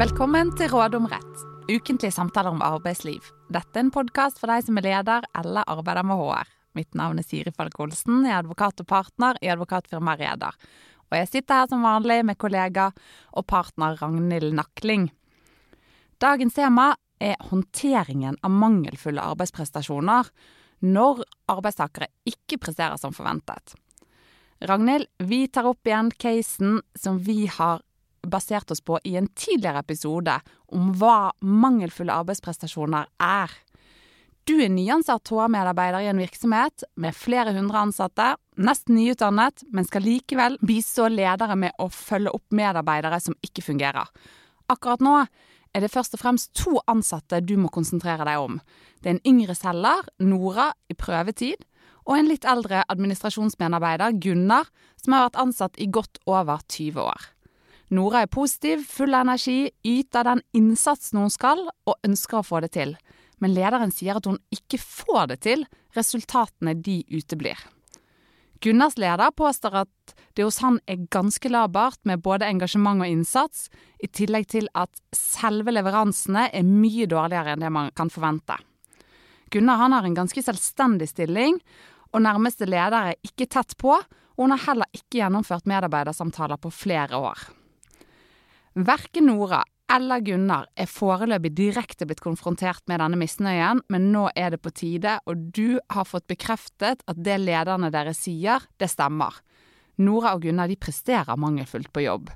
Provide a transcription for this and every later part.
Velkommen til Råd om rett, ukentlige samtaler om arbeidsliv. Dette er en podkast for deg som er leder eller arbeider med HR. Mitt navn er Siri Falk Olsen, jeg er advokat og partner i advokatfirmaet Reder. Og jeg sitter her som vanlig med kollega og partner Ragnhild Nakling. Dagens tema er håndteringen av mangelfulle arbeidsprestasjoner når arbeidstakere ikke presterer som forventet. Ragnhild, vi tar opp igjen casen som vi har basert oss på i en tidligere episode om hva mangelfulle arbeidsprestasjoner er. Du er nyansatt HR-medarbeider i en virksomhet med flere hundre ansatte, nesten nyutdannet, men skal likevel bistå ledere med å følge opp medarbeidere som ikke fungerer. Akkurat nå er det først og fremst to ansatte du må konsentrere deg om. Det er en yngre selger, Nora, i prøvetid, og en litt eldre administrasjonsmedarbeider, Gunnar, som har vært ansatt i godt over 20 år. Nora er positiv, full av energi, yter den innsatsen hun skal, og ønsker å få det til. Men lederen sier at hun ikke får det til, resultatene de uteblir. Gunnars leder påstår at det hos han er ganske labert med både engasjement og innsats, i tillegg til at selve leveransene er mye dårligere enn det man kan forvente. Gunnar har en ganske selvstendig stilling, og nærmeste leder er ikke tett på, og hun har heller ikke gjennomført medarbeidersamtaler på flere år. Verken Nora eller Gunnar er foreløpig direkte blitt konfrontert med denne misnøyen, men nå er det på tide, og du har fått bekreftet at det lederne deres sier, det stemmer. Nora og Gunnar de presterer mangelfullt på jobb.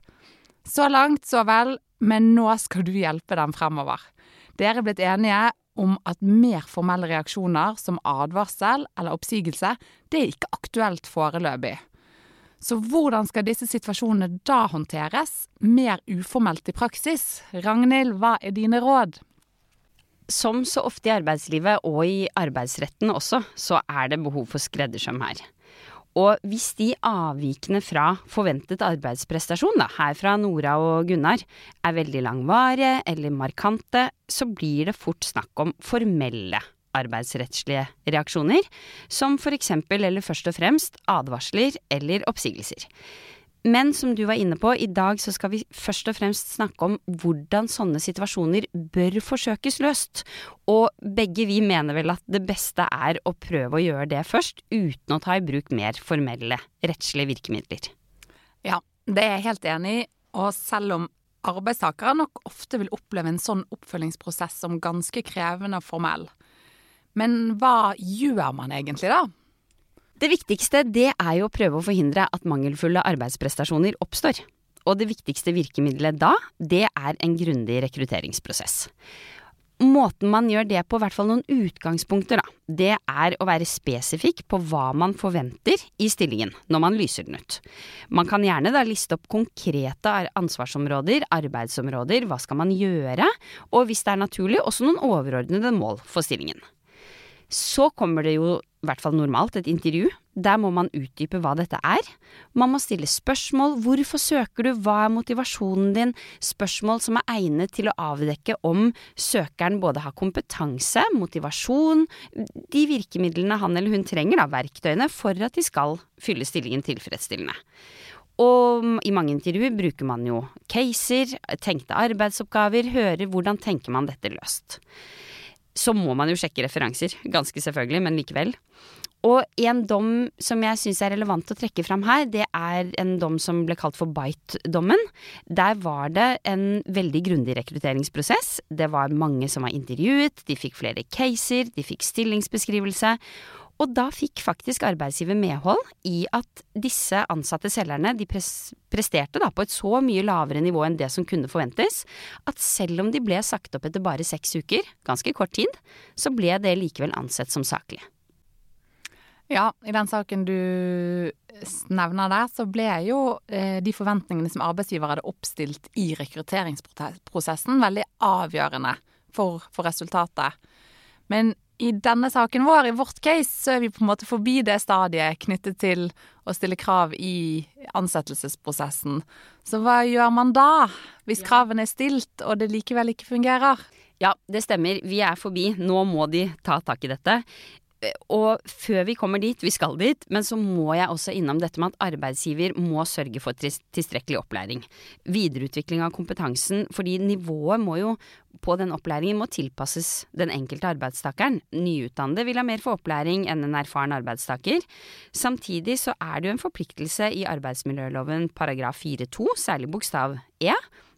Så langt, så vel, men nå skal du hjelpe dem fremover. Dere er blitt enige om at mer formelle reaksjoner som advarsel eller oppsigelse, det er ikke aktuelt foreløpig. Så hvordan skal disse situasjonene da håndteres, mer uformelt i praksis? Ragnhild, hva er dine råd? Som så ofte i arbeidslivet, og i arbeidsretten også, så er det behov for skreddersøm her. Og hvis de avvikene fra forventet arbeidsprestasjon, da, her fra Nora og Gunnar, er veldig langvarige eller markante, så blir det fort snakk om formelle arbeidsrettslige reaksjoner, som for eksempel eller først og fremst advarsler eller oppsigelser. Men som du var inne på, i dag så skal vi først og fremst snakke om hvordan sånne situasjoner bør forsøkes løst. Og begge vi mener vel at det beste er å prøve å gjøre det først, uten å ta i bruk mer formelle rettslige virkemidler. Ja, det er jeg helt enig i. Og selv om arbeidstakere nok ofte vil oppleve en sånn oppfølgingsprosess som ganske krevende og formell, men hva gjør man egentlig da? Det viktigste det er jo å prøve å forhindre at mangelfulle arbeidsprestasjoner oppstår. Og det viktigste virkemidlet da, det er en grundig rekrutteringsprosess. Måten man gjør det på, i hvert fall noen utgangspunkter, da, det er å være spesifikk på hva man forventer i stillingen når man lyser den ut. Man kan gjerne da liste opp konkrete ansvarsområder, arbeidsområder, hva skal man gjøre, og hvis det er naturlig, også noen overordnede mål for stillingen. Så kommer det jo, i hvert fall normalt, et intervju. Der må man utdype hva dette er. Man må stille spørsmål. Hvorfor søker du? Hva er motivasjonen din? Spørsmål som er egnet til å avdekke om søkeren både har kompetanse, motivasjon, de virkemidlene han eller hun trenger, da, verktøyene, for at de skal fylle stillingen tilfredsstillende. Og i mange intervjuer bruker man jo caser, tenkte arbeidsoppgaver, hører hvordan tenker man dette løst så må man jo sjekke referanser. Ganske selvfølgelig, men likevel. Og en dom som jeg syns er relevant å trekke fram her, det er en dom som ble kalt for Bite-dommen. Der var det en veldig grundig rekrutteringsprosess. Det var mange som var intervjuet, de fikk flere caser, de fikk stillingsbeskrivelse. Og da fikk faktisk arbeidsgiver medhold i at disse ansatte selgerne de presterte da på et så mye lavere nivå enn det som kunne forventes, at selv om de ble sagt opp etter bare seks uker, ganske kort tid, så ble det likevel ansett som saklig. Ja, i den saken du nevner der, så ble jo eh, de forventningene som arbeidsgiver hadde oppstilt i rekrutteringsprosessen, veldig avgjørende for, for resultatet. Men i denne saken vår, i vårt case, så er vi på en måte forbi det stadiet knyttet til å stille krav i ansettelsesprosessen. Så hva gjør man da, hvis kravene er stilt og det likevel ikke fungerer? Ja, det stemmer. Vi er forbi. Nå må de ta tak i dette. og før vi kommer dit, vi skal dit, men så må jeg også innom dette med at arbeidsgiver må sørge for tilstrekkelig opplæring. Videreutvikling av kompetansen, fordi nivået må jo på den opplæringen må tilpasses den enkelte arbeidstakeren. Nyutdannede vil ha mer for opplæring enn en erfaren arbeidstaker. Samtidig så er det jo en forpliktelse i arbeidsmiljøloven paragraf 4-2, særlig bokstav E,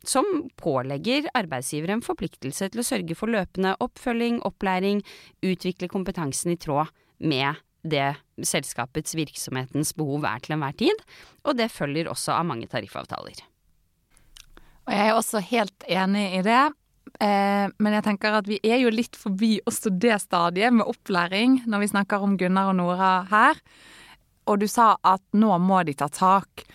som pålegger arbeidsgiver en forpliktelse til å sørge for løpende oppfølging, opplæring, utvikle kompetansen i tråd med det selskapets virksomhetens behov er til enhver tid, og det følger også av mange tariffavtaler. Og jeg er også helt enig i det. Eh, men jeg tenker at vi er jo litt forbi også det stadiet med opplæring når vi snakker om Gunnar og Nora her. Og du sa at nå må de ta tak.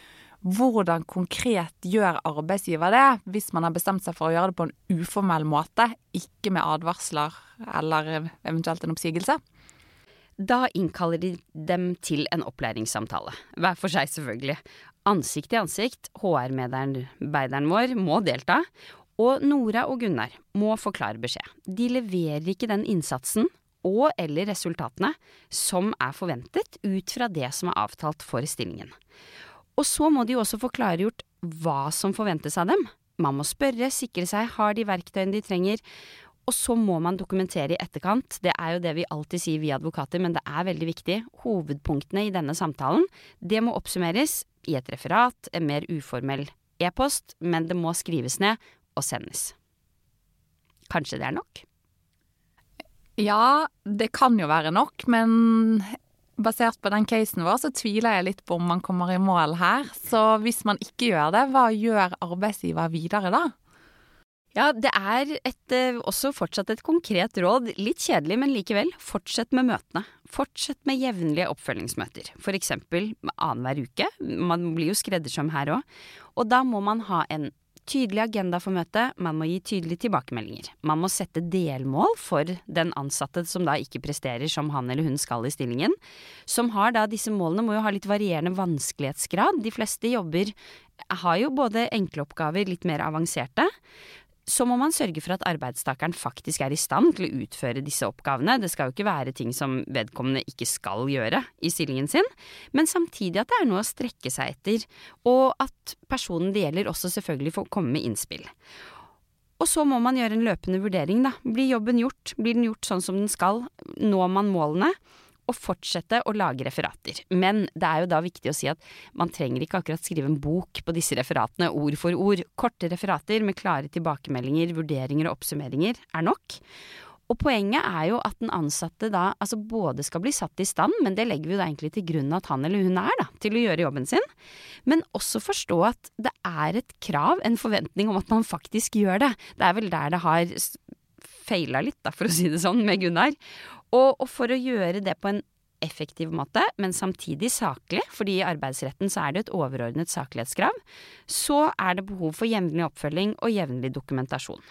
Hvordan konkret gjør arbeidsgiver det, hvis man har bestemt seg for å gjøre det på en uformell måte, ikke med advarsler eller eventuelt en oppsigelse? Da innkaller de dem til en opplæringssamtale. Hver for seg, selvfølgelig. Ansikt til ansikt. HR-medarbeideren vår må delta. Og Nora og Gunnar må få klar beskjed. De leverer ikke den innsatsen og eller resultatene som er forventet ut fra det som er avtalt for stillingen. Og så må de også få klargjort hva som forventes av dem. Man må spørre, sikre seg, har de verktøyene de trenger? Og så må man dokumentere i etterkant. Det er jo det vi alltid sier vi advokater, men det er veldig viktig. Hovedpunktene i denne samtalen, det må oppsummeres i et referat, en mer uformell e-post, men det må skrives ned og sendes. Kanskje det er nok? Ja, det kan jo være nok, men basert på den casen vår, så tviler jeg litt på om man kommer i mål her. Så hvis man ikke gjør det, hva gjør arbeidsgiver videre da? Ja, det er et, eh, også fortsatt et konkret råd. Litt kjedelig, men likevel. Fortsett med møtene. Fortsett med jevnlige oppfølgingsmøter. For eksempel annenhver uke. Man blir jo skreddersøm her òg. Og da må man ha en Tydelig agenda for møtet, man må gi tydelige tilbakemeldinger. Man må sette delmål for den ansatte som da ikke presterer som han eller hun skal i stillingen. Som har da disse målene må jo ha litt varierende vanskelighetsgrad. De fleste jobber har jo både enkle oppgaver, litt mer avanserte så må man sørge for at arbeidstakeren faktisk er i stand til å utføre disse oppgavene. Det skal jo ikke være ting som vedkommende ikke skal gjøre i stillingen sin, men samtidig at det er noe å strekke seg etter, og at personen det gjelder også selvfølgelig får komme med innspill. Og så må man gjøre en løpende vurdering, da. Blir jobben gjort? Blir den gjort sånn som den skal? Når man målene? Og fortsette å lage referater. Men det er jo da viktig å si at man trenger ikke akkurat skrive en bok på disse referatene ord for ord. Korte referater med klare tilbakemeldinger, vurderinger og oppsummeringer er nok. Og poenget er jo at den ansatte da altså både skal bli satt i stand, men det legger vi jo da egentlig til grunn at han eller hun er, da, til å gjøre jobben sin, men også forstå at det er et krav, en forventning om at man faktisk gjør det. Det er vel der det har feila litt, da, for å si det sånn, med Gunnar. Og, og, for å gjøre det på en effektiv måte, men samtidig saklig, fordi i arbeidsretten så er det et overordnet saklighetskrav, så er det behov for jevnlig oppfølging og jevnlig dokumentasjon.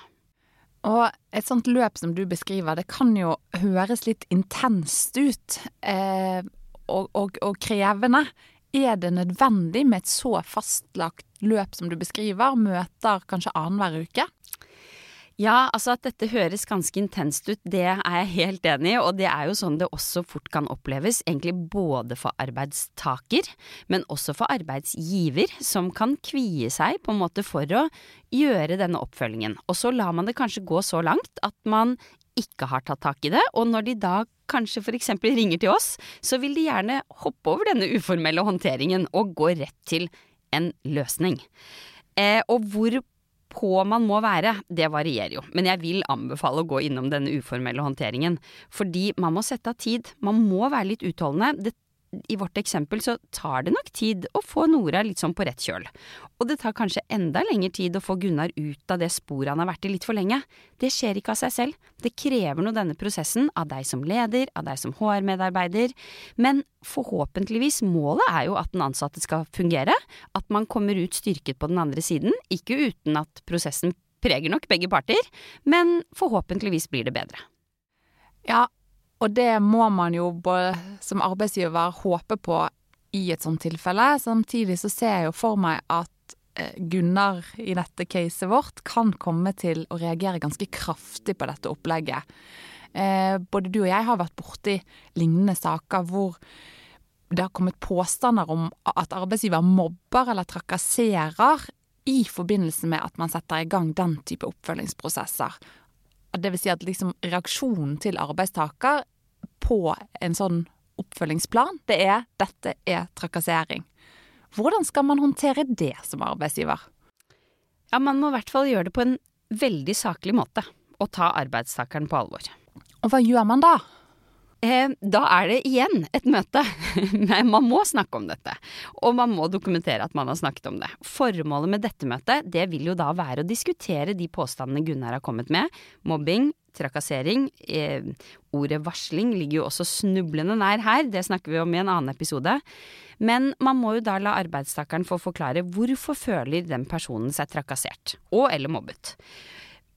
Og et sånt løp som du beskriver, det kan jo høres litt intenst ut eh, og, og, og, krevende. Er det nødvendig med et så fastlagt løp som du beskriver, møter kanskje annenhver uke? Ja, altså at dette høres ganske intenst ut, det er jeg helt enig i, og det er jo sånn det også fort kan oppleves, egentlig både for arbeidstaker, men også for arbeidsgiver, som kan kvie seg på en måte for å gjøre denne oppfølgingen. Og så lar man det kanskje gå så langt at man ikke har tatt tak i det, og når de da kanskje eksempel ringer til oss, så vil de gjerne hoppe over denne uformelle håndteringen og gå rett til en løsning. Eh, og hvor på man må være, det varierer jo, men jeg vil anbefale å gå innom denne uformelle håndteringen. Fordi man må sette av tid, man må være litt utholdende. Det i vårt eksempel så tar det nok tid å få Nora litt sånn på rett kjøl. Og det tar kanskje enda lengre tid å få Gunnar ut av det sporet han har vært i litt for lenge. Det skjer ikke av seg selv. Det krever nå denne prosessen av deg som leder, av deg som HR-medarbeider. Men forhåpentligvis, målet er jo at den ansatte skal fungere. At man kommer ut styrket på den andre siden. Ikke uten at prosessen preger nok begge parter, men forhåpentligvis blir det bedre. Ja, og det må man jo som arbeidsgiver håpe på i et sånt tilfelle. Samtidig så ser jeg jo for meg at eh, Gunnar i dette caset vårt kan komme til å reagere ganske kraftig på dette opplegget. Eh, både du og jeg har vært borti lignende saker hvor det har kommet påstander om at arbeidsgiver mobber eller trakasserer i forbindelse med at man setter i gang den type oppfølgingsprosesser. Det vil si at liksom reaksjonen til arbeidstaker på en sånn oppfølgingsplan, det er 'dette er trakassering'. Hvordan skal man håndtere det som arbeidsgiver? Ja, Man må i hvert fall gjøre det på en veldig saklig måte, og ta arbeidstakeren på alvor. Og hva gjør man da? Eh, da er det igjen et møte. man må snakke om dette. Og man må dokumentere at man har snakket om det. Formålet med dette møtet det vil jo da være å diskutere de påstandene Gunnar har kommet med. Mobbing, trakassering. Eh, ordet varsling ligger jo også snublende nær her, det snakker vi om i en annen episode. Men man må jo da la arbeidstakeren få forklare hvorfor føler den personen seg trakassert, og eller mobbet.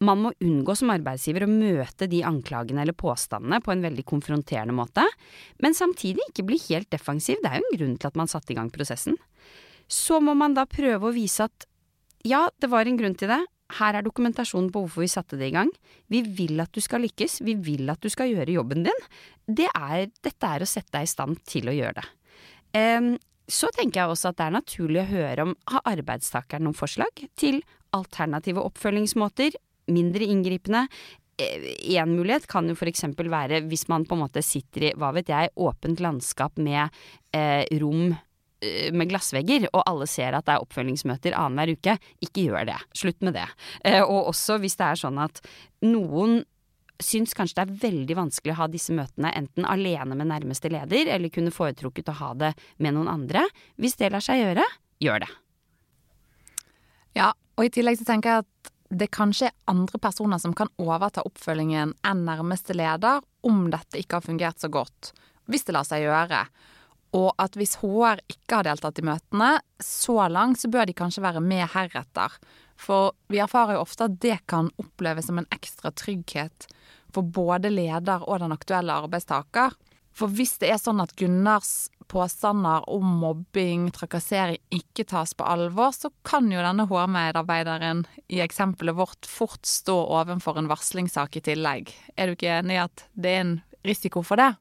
Man må unngå som arbeidsgiver å møte de anklagene eller påstandene på en veldig konfronterende måte, men samtidig ikke bli helt defensiv, det er jo en grunn til at man satte i gang prosessen. Så må man da prøve å vise at ja, det var en grunn til det, her er dokumentasjonen på hvorfor vi satte det i gang. Vi vil at du skal lykkes, vi vil at du skal gjøre jobben din. Det er, dette er å sette deg i stand til å gjøre det. Um, så tenker jeg også at det er naturlig å høre om har arbeidstakeren noen forslag til alternative oppfølgingsmåter, mindre inngripende. En eh, mulighet kan jo f.eks. være hvis man på en måte sitter i, hva vet jeg, åpent landskap med eh, rom eh, med glassvegger, og alle ser at det er oppfølgingsmøter annenhver uke. Ikke gjør det. Slutt med det. Eh, og også hvis det er sånn at noen syns kanskje det er veldig vanskelig å ha disse møtene enten alene med nærmeste leder, eller kunne foretrukket å ha det med noen andre. Hvis det lar seg gjøre, gjør det. Ja, og i tillegg så tenker jeg at det kanskje er andre personer som kan overta oppfølgingen enn nærmeste leder om dette ikke har fungert så godt, hvis det lar seg gjøre. Og at hvis HR ikke har deltatt i møtene så langt, så bør de kanskje være med heretter. For vi erfarer jo ofte at det kan oppleves som en ekstra trygghet for både leder og den aktuelle arbeidstaker. For hvis det er sånn at Gunnars påstander om mobbing, trakassering ikke tas på alvor, så kan jo denne HR-medarbeideren i eksempelet vårt fort stå ovenfor en varslingssak i tillegg. Er du ikke enig i at det er en risiko for det?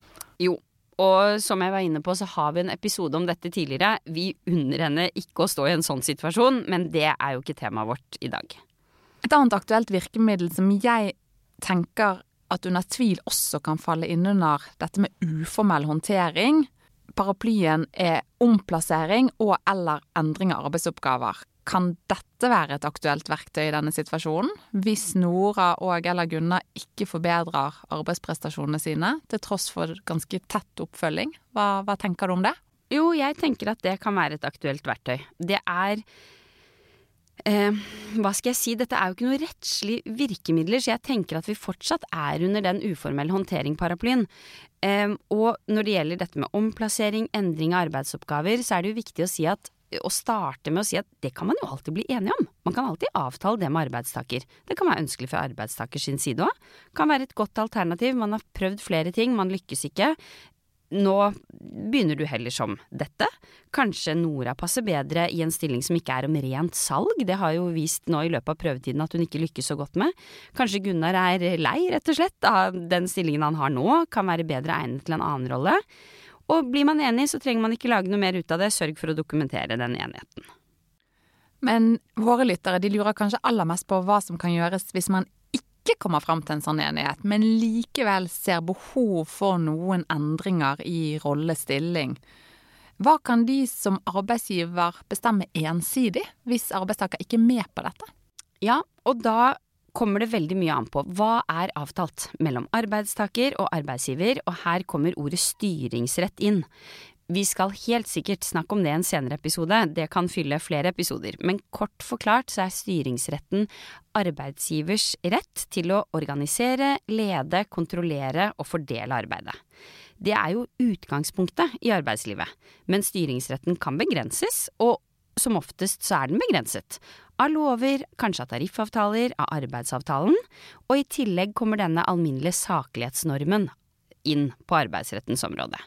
Jo, og som jeg var inne på, så har vi en episode om dette tidligere. Vi unner henne ikke å stå i en sånn situasjon, men det er jo ikke temaet vårt i dag. Et annet aktuelt virkemiddel som jeg tenker at under tvil også kan falle innunder dette med uformell håndtering, paraplyen er omplassering og eller endring av arbeidsoppgaver. Kan dette være et aktuelt verktøy i denne situasjonen, hvis Nora og eller Gunnar ikke forbedrer arbeidsprestasjonene sine, til tross for ganske tett oppfølging? Hva, hva tenker du om det? Jo, jeg tenker at det kan være et aktuelt verktøy. Det er Eh, hva skal jeg si, dette er jo ikke noe rettslig virkemidler, så jeg tenker at vi fortsatt er under den uformelle håndtering-paraplyen. Eh, og når det gjelder dette med omplassering, endring av arbeidsoppgaver, så er det jo viktig å si at å starte med å si at det kan man jo alltid bli enige om. Man kan alltid avtale det med arbeidstaker. Det kan være ønskelig fra arbeidstakers side òg. Kan være et godt alternativ. Man har prøvd flere ting, man lykkes ikke nå begynner du heller som dette. Kanskje Nora passer bedre i en stilling som ikke er om rent salg, det har jo vist nå i løpet av prøvetiden at hun ikke lykkes så godt med. Kanskje Gunnar er lei, rett og slett, av den stillingen han har nå, kan være bedre egnet til en annen rolle. Og blir man enig, så trenger man ikke lage noe mer ut av det, sørg for å dokumentere den enigheten. Men våre lyttere de lurer kanskje aller mest på hva som kan gjøres hvis man ikke kommer fram til en sånn enighet, men likevel ser behov for noen endringer i rolle-stilling. Hva kan de som arbeidsgiver bestemme ensidig, hvis arbeidstaker ikke er med på dette? Ja, og da kommer det veldig mye an på hva er avtalt mellom arbeidstaker og arbeidsgiver, og her kommer ordet styringsrett inn. Vi skal helt sikkert snakke om det i en senere episode, det kan fylle flere episoder, men kort forklart så er styringsretten arbeidsgivers rett til å organisere, lede, kontrollere og fordele arbeidet. Det er jo utgangspunktet i arbeidslivet, men styringsretten kan begrenses, og som oftest så er den begrenset. Av lover, kanskje av tariffavtaler, av arbeidsavtalen, og i tillegg kommer denne alminnelige saklighetsnormen inn på arbeidsrettens område.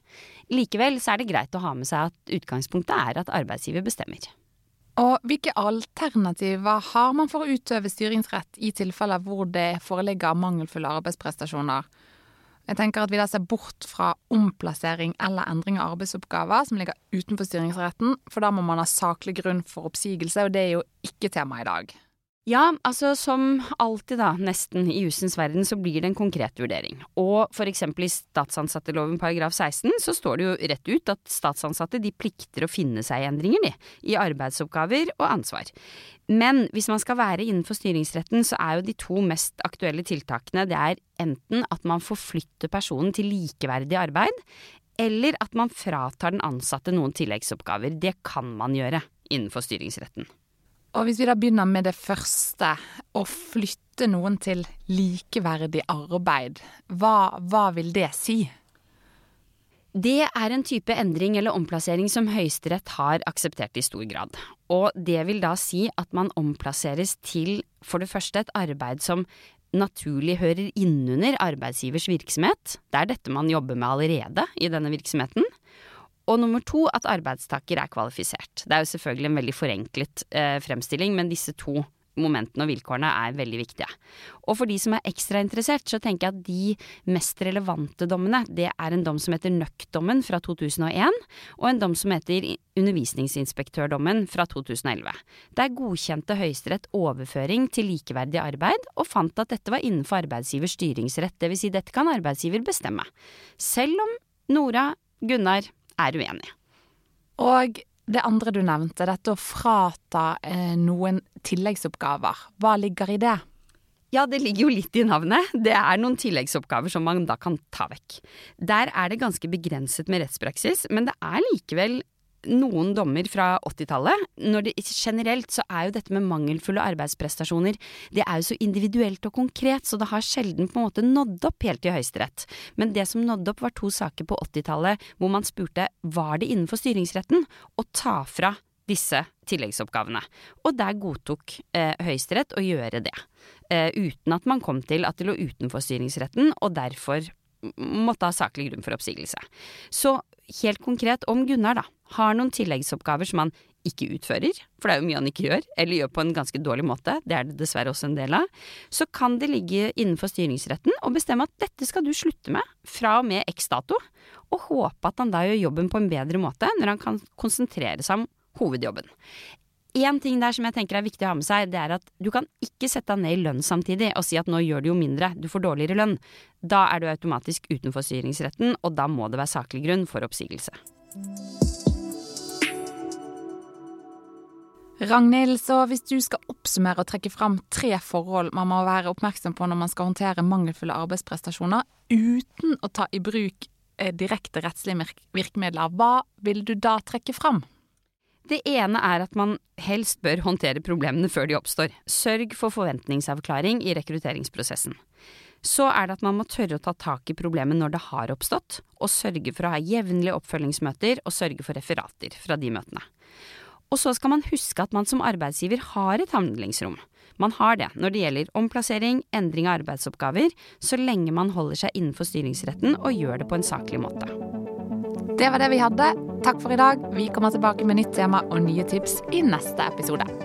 Likevel så er det greit å ha med seg at utgangspunktet er at arbeidsgiver bestemmer. Og hvilke alternativer har man for å utøve styringsrett i tilfeller hvor det foreligger mangelfulle arbeidsprestasjoner? Jeg tenker at vi da ser bort fra omplassering eller endring av arbeidsoppgaver som ligger utenfor styringsretten, for da må man ha saklig grunn for oppsigelse, og det er jo ikke tema i dag. Ja, altså som alltid da, nesten i jussens verden, så blir det en konkret vurdering. Og for eksempel i statsansatteloven paragraf 16 så står det jo rett ut at statsansatte de plikter å finne seg i endringer, de. I arbeidsoppgaver og ansvar. Men hvis man skal være innenfor styringsretten, så er jo de to mest aktuelle tiltakene det er enten at man forflytter personen til likeverdig arbeid, eller at man fratar den ansatte noen tilleggsoppgaver. Det kan man gjøre innenfor styringsretten. Og hvis vi da begynner med det første, å flytte noen til likeverdig arbeid, hva, hva vil det si? Det er en type endring eller omplassering som Høyesterett har akseptert i stor grad. Og det vil da si at man omplasseres til for det første et arbeid som naturlig hører innunder arbeidsgivers virksomhet. Det er dette man jobber med allerede i denne virksomheten. Og nummer to, at arbeidstaker er kvalifisert. Det er jo selvfølgelig en veldig forenklet eh, fremstilling, men disse to momentene og vilkårene er veldig viktige. Og for de som er ekstra interessert, så tenker jeg at de mest relevante dommene, det er en dom som heter Nøkk-dommen fra 2001, og en dom som heter Undervisningsinspektørdommen fra 2011. Der godkjente Høyesterett overføring til likeverdig arbeid, og fant at dette var innenfor arbeidsgivers styringsrett, dvs. Si dette kan arbeidsgiver bestemme. Selv om Nora, Gunnar, er uenig. Og det andre du nevnte, dette å frata eh, noen tilleggsoppgaver. Hva ligger i det? Ja, det ligger jo litt i navnet. Det er noen tilleggsoppgaver som man da kan ta vekk. Der er det ganske begrenset med rettspraksis, men det er likevel noen dommer fra 80-tallet. Generelt så er jo dette med mangelfulle arbeidsprestasjoner det er jo så individuelt og konkret, så det har sjelden på en måte nådd opp helt til Høyesterett. Men det som nådde opp, var to saker på 80-tallet hvor man spurte var det innenfor styringsretten å ta fra disse tilleggsoppgavene. Og der godtok eh, Høyesterett å gjøre det. Eh, uten at man kom til at det lå utenfor styringsretten, og derfor måtte ha saklig grunn for oppsigelse. Så helt konkret om Gunnar, da har noen tilleggsoppgaver som han ikke utfører, for det er jo mye han ikke gjør, eller gjør på en ganske dårlig måte, det er det dessverre også en del av, så kan det ligge innenfor styringsretten å bestemme at dette skal du slutte med fra og med x dato, og håpe at han da gjør jobben på en bedre måte når han kan konsentrere seg om hovedjobben. Én ting der som jeg tenker er viktig å ha med seg, det er at du kan ikke sette deg ned i lønn samtidig og si at nå gjør du jo mindre, du får dårligere lønn. Da er du automatisk utenfor styringsretten, og da må det være saklig grunn for oppsigelse. Ragnhild, så hvis du skal oppsummere og trekke fram tre forhold man må være oppmerksom på når man skal håndtere mangelfulle arbeidsprestasjoner uten å ta i bruk eh, direkte rettslige virkemidler, hva vil du da trekke fram? Det ene er at man helst bør håndtere problemene før de oppstår. Sørg for forventningsavklaring i rekrutteringsprosessen. Så er det at man må tørre å ta tak i problemet når det har oppstått, og sørge for å ha jevnlige oppfølgingsmøter og sørge for referater fra de møtene. Og så skal man huske at man som arbeidsgiver har et handlingsrom. Man har det når det gjelder omplassering, endring av arbeidsoppgaver, så lenge man holder seg innenfor styringsretten og gjør det på en saklig måte. Det var det vi hadde. Takk for i dag. Vi kommer tilbake med nytt tema og nye tips i neste episode.